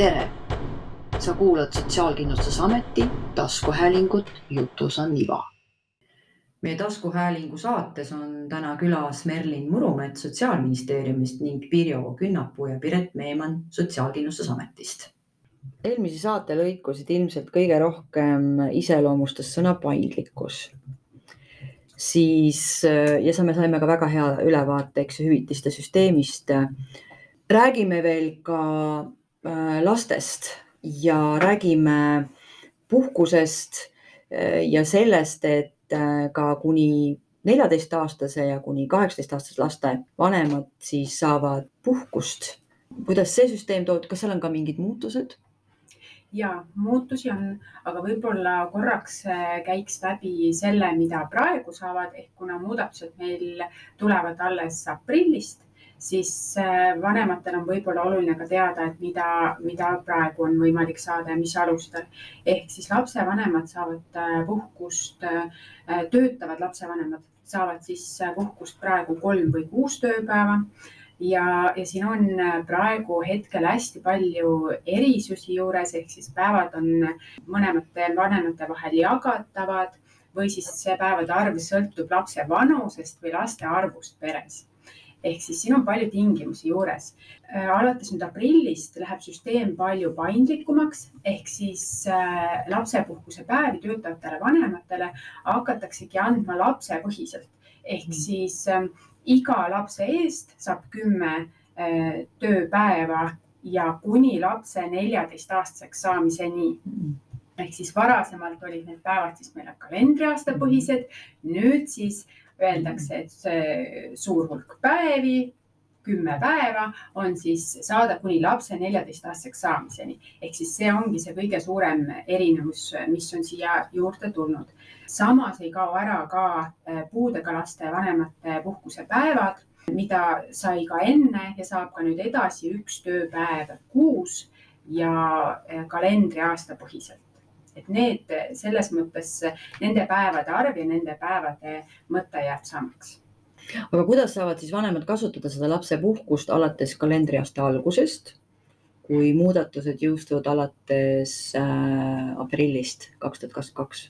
tere! sa kuulad Sotsiaalkindlustusameti taskuhäälingut Jutus on iva. meie taskuhäälingu saates on täna külas Merlin Murumets Sotsiaalministeeriumist ning Pirjo Künnapuu ja Piret Meeman Sotsiaalkindlustusametist. eelmise saate lõikusid ilmselt kõige rohkem iseloomustas sõna paindlikkus. siis ja me saime ka väga hea ülevaate, eks ju, hüvitiste süsteemist. räägime veel ka lastest ja räägime puhkusest äh, ja sellest, et äh, ka kuni neljateistaastase ja kuni kaheksateistaastase laste vanemad siis saavad puhkust. kuidas see süsteem toodud, kas seal on ka mingid muutused? ja muutusi on, aga võib-olla korraks käiks läbi selle, mida praegu saavad, ehk kuna muudatused meil tulevad alles aprillist siis äh, vanematel on võib-olla oluline ka teada, et mida, mida praegu on võimalik saada ja mis alustel. ehk siis lapsevanemad saavad äh, puhkust, äh, töötavad lapsevanemad saavad siis puhkust praegu kolm või kuus tööpäeva ja, ja siin on praegu hetkel hästi palju erisusi juures, ehk siis päevad on mõlemate vanemate vahel jagatavad või siis see päevade arv sõltub lapse vanusest või laste arvust peres ehk siis siin on palju tingimusi juures. Äh, alates nüüd aprillist läheb süsteem palju paindlikumaks. Ehk siis äh, lapsepuhkuse päevi töötavatele vanematele hakataksegi andma lapsepõhiselt. Ehk mm. siis äh, iga lapse eest saab kümme äh, tööpäeva ja kuni lapse neljateistaastaseks saamiseni. Mm. Ehk siis varasemalt olid need päevad siis meil kalendriaasta põhised, nüüd siis öeldakse, et see suur hulk päevi, kümme päeva on siis saada kuni lapse neljateistaastaseks saamiseni. ehk siis see ongi see kõige suurem erinevus, mis on siia juurde tulnud. samas ei kao ära ka äh, puudega laste vanemate puhkusepäevad, mida sai ka enne ja saab ka nüüd edasi üks tööpäev kuus ja äh, kalendriaasta põhiselt et need selles mõttes nende päevade arv ja nende päevade mõte jääb samaks. aga kuidas saavad siis vanemad kasutada seda lapsepuhkust alates kalendriaasta algusest, kui muudatused jõustuvad alates äh, aprillist kaks tuhat kakskümmend kaks?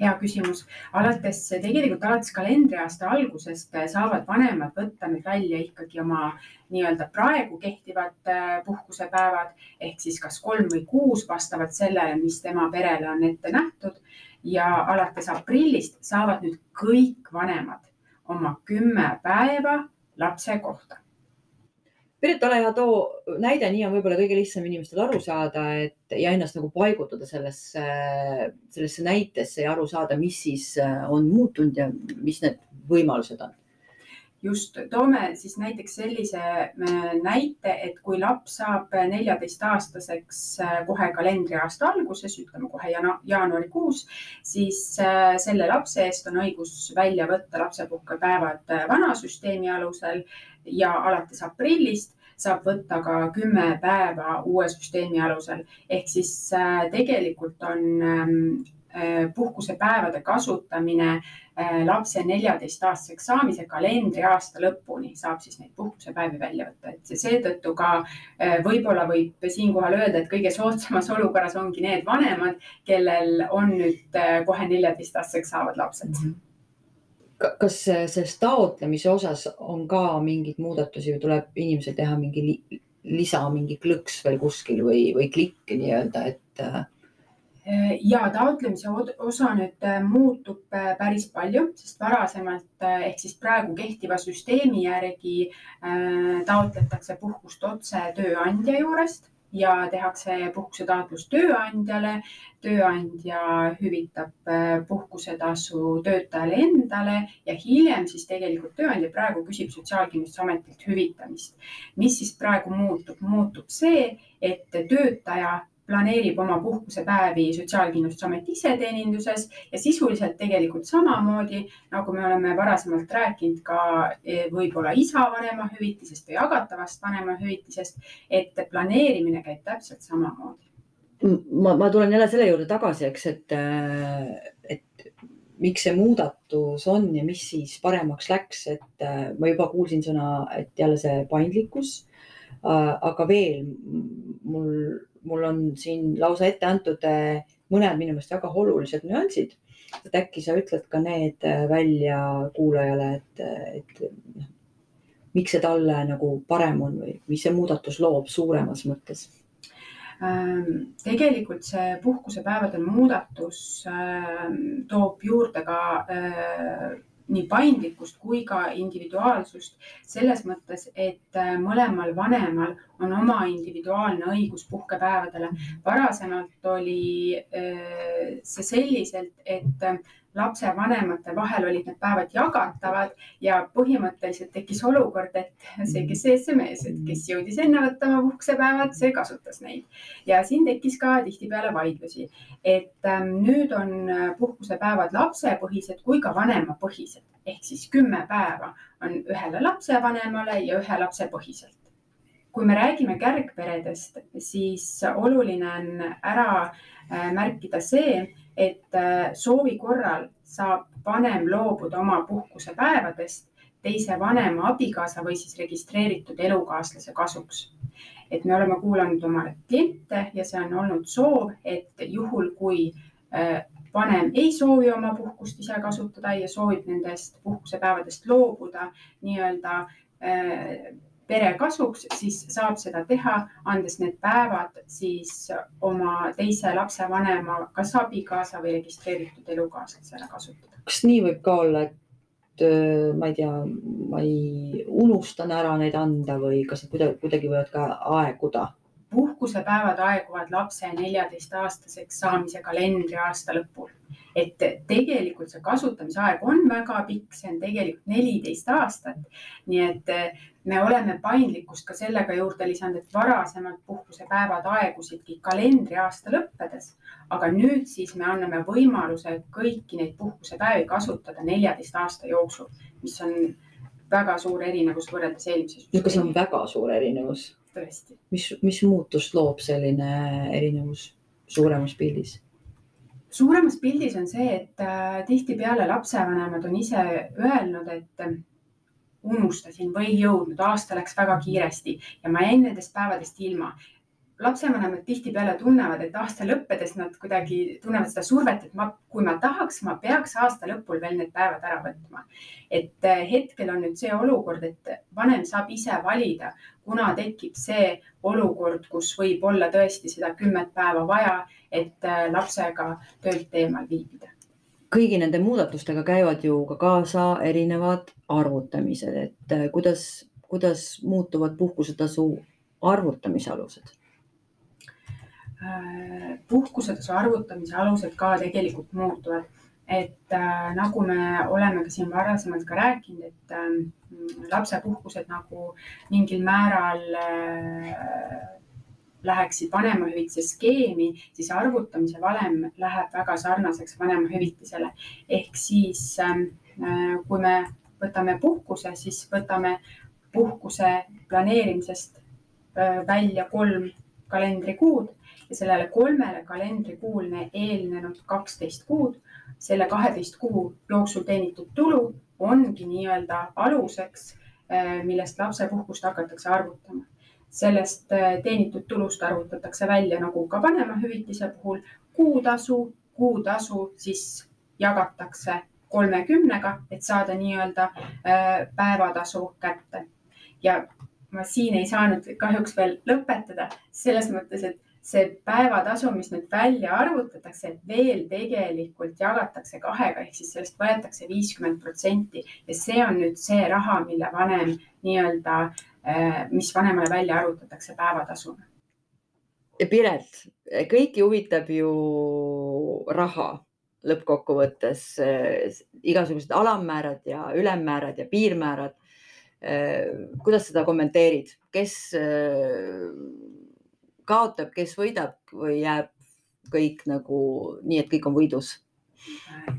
Hea küsimus. alates, tegelikult alates kalendriaasta algusest saavad vanemad võtta nüüd välja ikkagi oma nii-öelda praegu kehtivad äh, puhkusepäevad ehk siis kas kolm või kuus vastavalt sellele, mis tema perele on ette nähtud. ja alates aprillist saavad nüüd kõik vanemad oma kümme päeva lapse kohta Piret, ole hea, too näide, nii on võib-olla kõige lihtsam inimestel aru saada, et ja ennast nagu paigutada sellesse, sellesse näitesse ja aru saada, mis siis äh, on muutunud ja mis need võimalused on just, toome siis näiteks sellise äh, näite, et kui laps saab neljateistaastaseks äh, kohe kalendriaasta alguses, ütleme kohe jaanuarikuus, siis selle lapse eest on õigus välja võtta lapsepuhkepäevad vana süsteemi alusel ja alates aprillist saab võtta ka kümme päeva uue süsteemi alusel. ehk siis äh, tegelikult on ähm, äh, puhkusepäevade kasutamine äh, lapse neljateistaastaseks saamise kalendriaasta lõpuni saab siis neid puhkusepäevi välja võtta, et seetõttu ka võib-olla võib siinkohal öelda, et kõige soodsamas olukorras ongi need vanemad, kellel on nüüd kohe neljateistaastaseks saavad lapsed. -hmm kas selles taotlemise osas on ka mingeid muudatusi või tuleb inimesel teha mingi li, lisa, mingi klõks veel kuskil või, või klikk nii-öelda, et? Äh, ja taotlemise osa nüüd äh, muutub äh, päris palju, sest varasemalt ehk siis praegu kehtiva süsteemi järgi taotletakse puhkust otse tööandja juurest ja tehakse puhkusetaotlus tööandjale. tööandja hüvitab äh, puhkusetasu töötajale endale ja hiljem siis tegelikult tööandja praegu küsib Sotsiaalkindlustusametilt hüvitamist. mis siis praegu muutub? muutub see, et töötaja planeerib oma puhkusepäevi Sotsiaalkindlustusameti iseteeninduses ja sisuliselt tegelikult samamoodi, nagu me oleme varasemalt rääkinud ka e, võib-olla isa vanemahüvitisest või jagatavast vanemahüvitisest, et planeerimine käib täpselt samamoodi. ma, ma tulen jälle selle juurde tagasi, eks, et, et miks see muudatus on ja mis siis paremaks läks, et ma juba kuulsin sõna, et jälle see paindlikkus aga veel mul, mul on siin lausa ette antud mõned minu meelest väga olulised nüansid. et äkki sa ütled ka need välja kuulajale, et, et noh, miks see talle nagu parem on või mis see muudatus loob suuremas mõttes? Ähm, tegelikult see puhkusepäevade muudatus ähm, toob juurde ka äh, nii paindlikkust kui ka individuaalsust selles mõttes, et äh, mõlemal vanemal on oma individuaalne õigus puhkepäevadele. varasemalt oli äh, see selliselt, et lapsevanemate vahel olid need päevad jagatavad ja põhimõtteliselt tekkis olukord, et see, kes ees, see mees, et kes jõudis enne võtta oma puhkusepäevad, see kasutas neid. ja siin tekkis ka tihtipeale vaidlusi, et ähm, nüüd on äh, puhkusepäevad lapsepõhised kui ka vanemapõhised ehk siis kümme päeva on ühele lapsevanemale ja ühe lapse põhiselt kui me räägime kärgperedest, siis oluline on ära äh, märkida see, et äh, soovi korral saab vanem loobuda oma puhkusepäevadest teise vanema abikaasa või siis registreeritud elukaaslase kasuks. et me oleme kuulanud oma kliente ja see on olnud soov, et juhul, kui äh, vanem ei soovi oma puhkust ise kasutada ja soovib nendest puhkusepäevadest loobuda nii-öelda pere kasuks, siis saab seda teha, andes need päevad siis oma teise lapsevanema, kas abikaasa või registreeritud elukaaslasele kasutada. kas nii võib ka olla, et äh, ma ei tea, ma ei unustan ära neid anda või kas need kuidagi, kuidagi võivad ka aeguda? puhkusepäevad aeguvad lapse neljateistaastaseks saamise kalendriaasta lõpul et tegelikult see kasutamisaeg on väga pikk, see on tegelikult neliteist aastat. nii et eh, me oleme paindlikkust ka sellega juurde lisanud, et varasemalt puhkusepäevad aegusidki kalendriaasta lõppedes, aga nüüd siis me anname võimaluse kõiki neid puhkusepäevi kasutada neljateist aasta jooksul, mis on väga suur erinevus võrreldes eelmise. kas see on väga suur erinevus? tõesti. mis, mis muutust loob selline erinevus suuremas pildis? suuremas pildis on see, et äh, tihtipeale lapsevanemad on ise öelnud, et unustasin või ei jõudnud, aasta läks väga kiiresti ja ma jäin nendest päevadest ilma lapsevanemad tihtipeale tunnevad, et aasta lõppedes nad kuidagi tunnevad seda survet, et ma, kui ma tahaks, ma peaks aasta lõpul veel need päevad ära võtma. et äh, hetkel on nüüd see olukord, et vanem saab ise valida, kuna tekib see olukord, kus võib olla tõesti seda kümmet päeva vaja, et äh, lapsega töölt eemal viibida kõigi nende muudatustega käivad ju ka kaasa erinevad arvutamised, et äh, kuidas, kuidas muutuvad puhkusetasu arvutamise alused Äh, puhkusetasu arvutamise alused ka tegelikult muutuvad. et äh, nagu me oleme ka siin varasemalt ka rääkinud, et äh, lapsepuhkused nagu mingil määral äh, läheksid vanemahüvitise skeemi, siis arvutamise valem läheb väga sarnaseks vanemahüvitisele. ehk siis äh, kui me võtame puhkuse, siis võtame puhkuse planeerimisest äh, välja kolm kalendrikuud ja sellele kolmele kalendrikuule eelnenud kaksteist kuud, selle kaheteist kuu jooksul teenitud tulu ongi nii-öelda aluseks, eh, millest lapsepuhkust hakatakse arvutama. Sellest eh, teenitud tulust arvutatakse välja nagu ka vanemahüvitise puhul kuutasu, kuutasu siis jagatakse kolmekümnega, et saada nii-öelda eh, päevatasu kätte. ja ma siin ei saanud kahjuks veel lõpetada selles mõttes, et see päevatasu, mis nüüd välja arvutatakse, veel tegelikult jagatakse kahega, ehk siis sellest võetakse viiskümmend protsenti ja see on nüüd see raha, mille vanem nii-öelda, äh, mis vanemale välja arvutatakse päevatasuna. Piret, kõiki huvitab ju raha lõppkokkuvõttes, äh, igasugused alammäärad ja ülemmäärad ja piirmäärad. Äh, kuidas seda kommenteerid, kes kaotab, kes võidab või jääb kõik nagu nii, et kõik on võidus?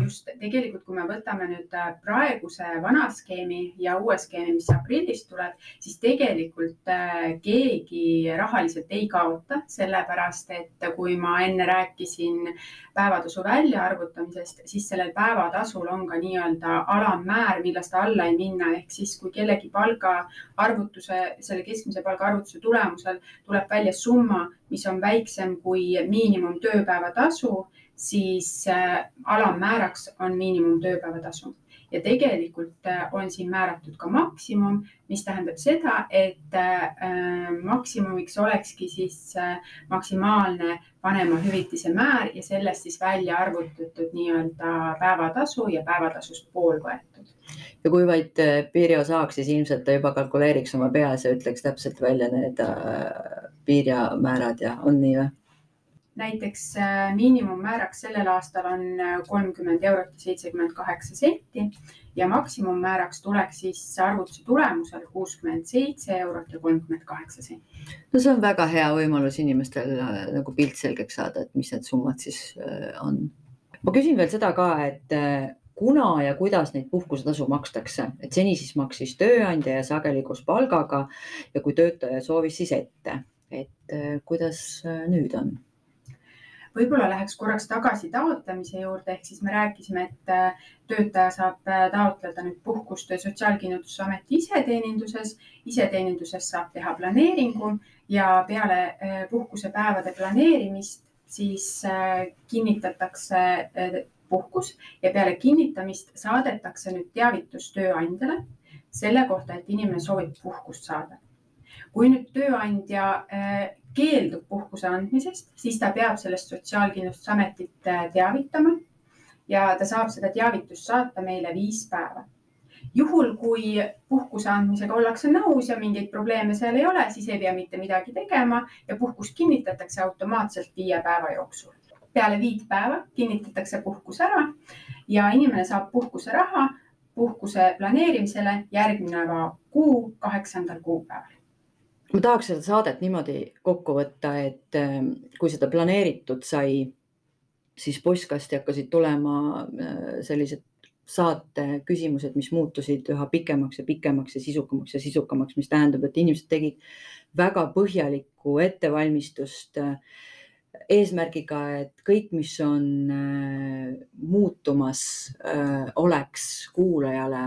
Just tegelikult, kui me võtame nüüd äh, praeguse vana skeemi ja uue skeemi, mis aprillis tuleb, siis tegelikult äh, keegi rahaliselt ei kaota, sellepärast et kui ma enne rääkisin päevatasu väljaarvutamisest, siis sellel päevatasul on ka nii-öelda alammäär, millest alla ei minna, ehk siis kui kellegi palga arvutuse, selle keskmise palga arvutuse tulemusel tuleb välja summa, mis on väiksem kui miinimum tööpäevatasu siis äh, alammääraks on miinimumtööpäeva tasu ja tegelikult äh, on siin määratud ka maksimum, mis tähendab seda, et äh, maksimumiks olekski siis maksimaalne vanemahüvitise määr ja sellest siis välja arvutatud nii-öelda päevatasu ja päevatasust pool võetud. ja kui vaid Pirjo saaks, siis ilmselt ta juba kalkuleeriks oma peas ja ütleks täpselt välja need piirjamäärad ja on nii või? Näiteks äh, miinimummääraks sellel aastal on äh, kolmkümmend eurot ja seitsekümmend kaheksa senti ja maksimummääraks tuleks siis arvutuse tulemusel kuuskümmend seitse eurot ja kolmkümmend kaheksa senti. no see on väga hea võimalus inimestel äh, nagu pilt selgeks saada, et mis need summad siis on. ma küsin veel seda ka, et kuna ja kuidas neid puhkusetasu makstakse, et seni siis maksis tööandja ja sageli koos palgaga ja kui töötaja soovis, siis ette, et kuidas nüüd on? Võib-olla läheks korraks tagasi taotlemise juurde, ehk siis me rääkisime, et äh, töötaja saab äh, taotleda nüüd puhkust Sotsiaalkindlustusameti iseteeninduses. iseteeninduses saab teha planeeringu ja peale äh, puhkusepäevade planeerimist siis kinnitatakse puhkus ja peale kinnitamist saadetakse nüüd teavitus tööandjale selle kohta, et inimene soovib puhkust saada. kui nüüd tööandja keeldub puhkuse andmisest, siis ta peab sellest Sotsiaalkindlustusametit äh, teavitama ja ta saab seda teavitust saata meile viis päeva. juhul, kui puhkuse andmisega ollakse nõus ja mingeid probleeme seal ei ole, siis ei pea mitte midagi tegema ja puhkus kinnitatakse automaatselt viie päeva jooksul. peale viit päeva kinnitatakse puhkus ära ja inimene saab puhkuseraha puhkuse planeerimisele järgneva kuu kaheksandal kuupäeval ma tahaks seda saadet niimoodi kokku võtta, et ähm, kui seda planeeritud sai, siis postkasti hakkasid tulema äh, sellised saate küsimused, mis muutusid üha pikemaks ja pikemaks ja sisukamaks ja sisukamaks, mis tähendab, et inimesed tegid väga põhjalikku ettevalmistust äh, eesmärgiga, et kõik, mis on äh, muutumas, oleks kuulajale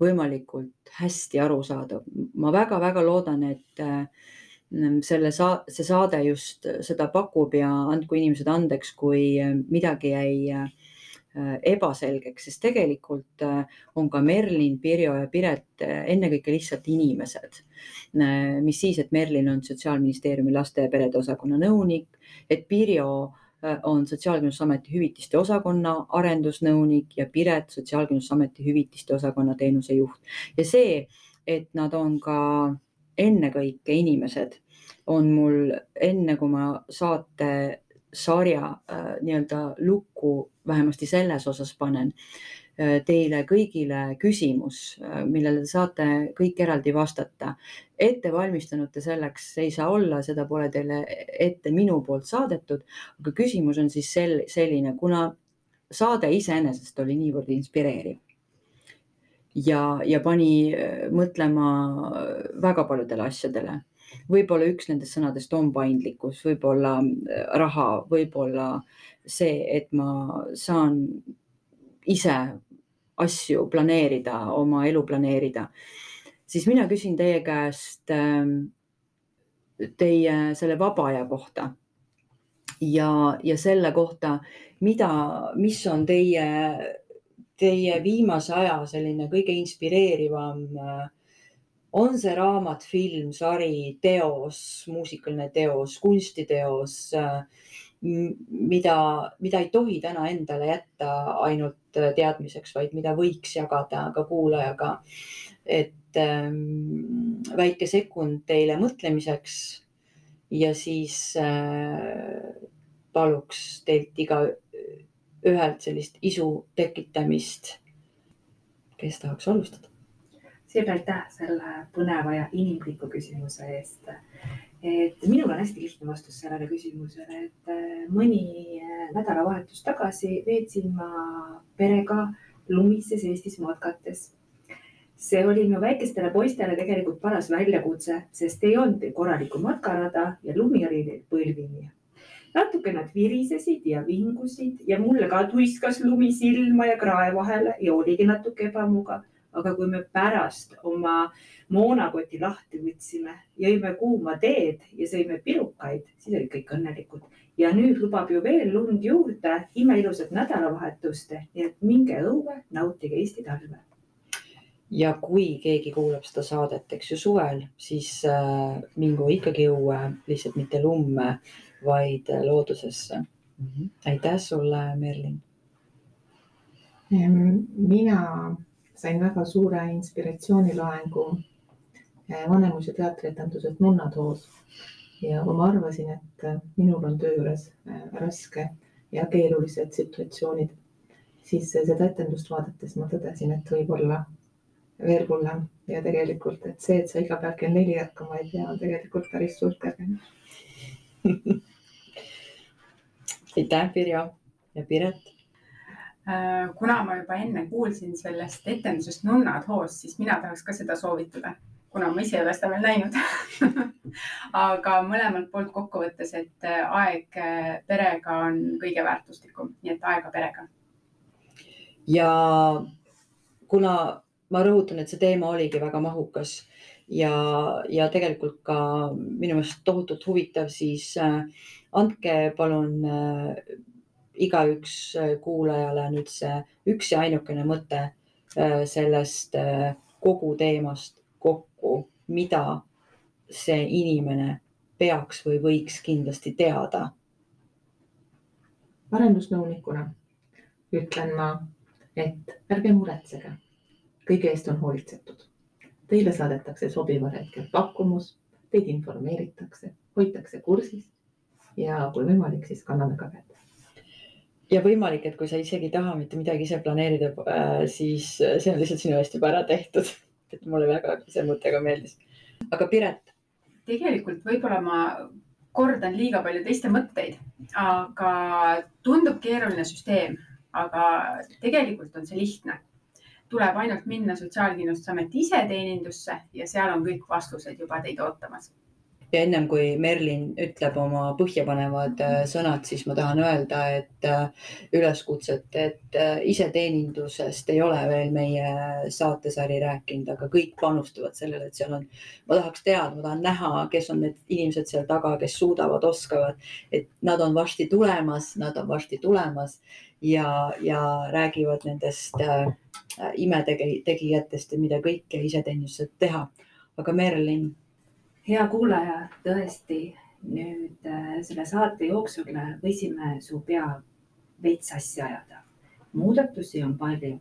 võimalikult hästi arusaadav. ma väga-väga loodan, et mm, selle saa-, see saade just seda pakub ja andku inimesed andeks, kui midagi jäi äh, ebaselgeks, sest tegelikult äh, on ka Merlin, Pirjo ja Piret äh, ennekõike lihtsalt inimesed. mis siis, et Merlin on Sotsiaalministeeriumi laste ja perede osakonna nõunik, et Pirjo Äh, on Sotsiaalkindlustusameti hüvitiste osakonna arendusnõunik ja Piret Sotsiaalkindlustusameti hüvitiste osakonna teenusejuht ja see, et nad on ka ennekõike inimesed, on mul enne, kui ma saate sarja äh, nii-öelda lukku vähemasti selles osas panen, Äh, teile kõigile küsimus, äh, millele te saate kõik eraldi vastata. ette valmistanud te selleks ei saa olla, seda pole teile ette minu poolt saadetud, aga küsimus on siis sel, selline, kuna saade iseenesest oli niivõrd inspireeriv ja, ja pani äh, mõtlema väga paljudele asjadele. võib-olla üks nendest sõnadest on paindlikkus, võib-olla raha, võib-olla see, et ma saan ise asju planeerida, oma elu planeerida, siis mina küsin teie käest ähm, teie selle vaba aja kohta ja, ja selle kohta, mida, mis on teie, teie viimase aja selline kõige inspireerivam äh, on see raamat, film, sari, teos, muusikaline teos, kunstiteos, äh, mida, mida ei tohi täna endale jätta ainult teadmiseks, vaid mida võiks jagada ka kuulajaga. et ähm, väike sekund teile mõtlemiseks ja siis äh, paluks teilt igaühelt sellist isu tekitamist. kes tahaks alustada? Siim, aitäh selle põneva ja inimliku küsimuse eest. Et minul on hästi lihtne vastus sellele küsimusele, et äh, mõni äh, nädalavahetus tagasi veetsin ma perega lumises Eestis matkates. see oli minu väikestele poistele tegelikult paras väljakutse, sest ei olnud korralikku matkarada ja lumi oli põlvini. natuke nad virisesid ja vingusid ja mulle ka tuiskas lumi silma ja krae vahele ja oligi natuke ebamugav aga kui me pärast oma moonakoti lahti võtsime, jõime kuuma teed ja sõime pirukaid, siis olid kõik õnnelikud. ja nüüd lubab ju veel lund juurde, imeilusat nädalavahetust, nii et minge õue, nautige Eesti talve. ja kui keegi kuulab seda saadet, eks ju suvel, siis äh, mingu ikkagi õue, lihtsalt mitte lumme, vaid loodusesse mm. -hmm. aitäh sulle, Merlin. mina sain väga suure inspiratsiooniloengu eh, Vanemuise teatrietenduselt Nunnatoos ja kui ma arvasin, et eh, minul on töö juures eh, raske ja keerulised situatsioonid, siis seda etendust vaadates ma tõdesin, et võib olla veel hullem. Ja tegelikult, et see, et sa iga päev kell neli ärkama ei pea, on tegelikult päris suur kergendus aitäh, Pirjo ja Piret kuna ma juba enne kuulsin sellest etendusest Nunnad hoos, siis mina tahaks ka seda soovitada, kuna ma ise ei ole seda veel näinud aga mõlemalt poolt kokkuvõttes, et äh, aeg äh, perega on kõige väärtuslikum, nii et aega perega. ja kuna ma rõhutan, et see teema oligi väga mahukas ja, ja tegelikult ka minu meelest tohutult huvitav, siis andke palun igaüks äh, kuulajale nüüd see üks ja ainukene mõte äh, sellest äh, kogu teemast kokku, mida see inimene peaks või võiks kindlasti teada? arendusnõunikuna ütlen ma, et ärge muretsege, kõige eest on hoolitsetud. Teile saadetakse sobival hetkel pakkumus, teid informeeritakse, hoitakse kursis ja kui võimalik, siis kanname ka kätt ja võimalik, et kui sa isegi ei taha mitte midagi ise planeerida, äh, siis see on lihtsalt sinu eest juba ära tehtud. et mulle väga see mõte ka meeldis. aga Piret? tegelikult võib-olla ma kordan liiga palju teiste mõtteid, aga tundub keeruline süsteem, aga tegelikult on see lihtne. tuleb ainult minna Sotsiaalkindlustusameti iseteenindusse ja seal on kõik vastused juba teid ootamas ja ennem kui Merlin ütleb oma põhjapanevad äh, sõnad, siis ma tahan öelda, et äh, üleskutset, et äh, iseteenindusest ei ole veel meie saatesari rääkinud, aga kõik panustavad sellele, et seal on, ma tahaks teada, ma tahan näha, kes on need inimesed seal taga, kes suudavad, oskavad, et nad on varsti tulemas, nad on varsti tulemas ja, ja räägivad nendest äh, imetegijatest ja mida kõike iseteenistused teha. aga Merlin hea kuulaja, tõesti nüüd äh, selle saate jooksul võisime su pea veits sassi ajada. muudatusi on palju,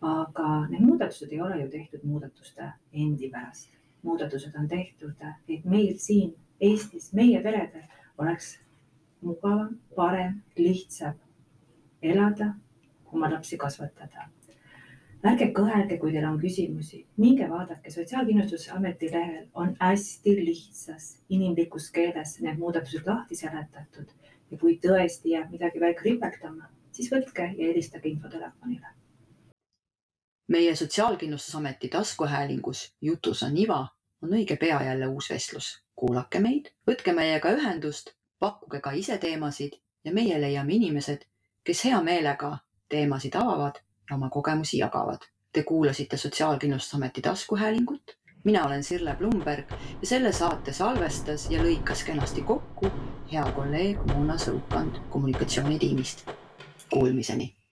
aga need muudatused ei ole ju tehtud muudatuste endi pärast. muudatused on tehtud, et meil siin Eestis, meie peredel oleks mugavam, parem, lihtsam elada, oma lapsi kasvatada ärge kõhelge, kui teil on küsimusi, minge vaadake Sotsiaalkindlustusameti lehel on hästi lihtsas inimlikus keeles need muudatused lahti seletatud ja kui tõesti jääb midagi veel kripeldama, siis võtke ja helistage infotelefonile. meie Sotsiaalkindlustusameti taskuhäälingus Jutus on iva on õige pea jälle uus vestlus. kuulake meid, võtke meiega ühendust, pakkuge ka ise teemasid ja meie leiame inimesed, kes hea meelega teemasid avavad oma kogemusi jagavad. Te kuulasite Sotsiaalkindlustusameti taskuhäälingut. mina olen Sirle Blumberg ja selle saate salvestas ja lõikas kenasti kokku hea kolleeg Mona Sõukand kommunikatsioonitiimist. Kuulmiseni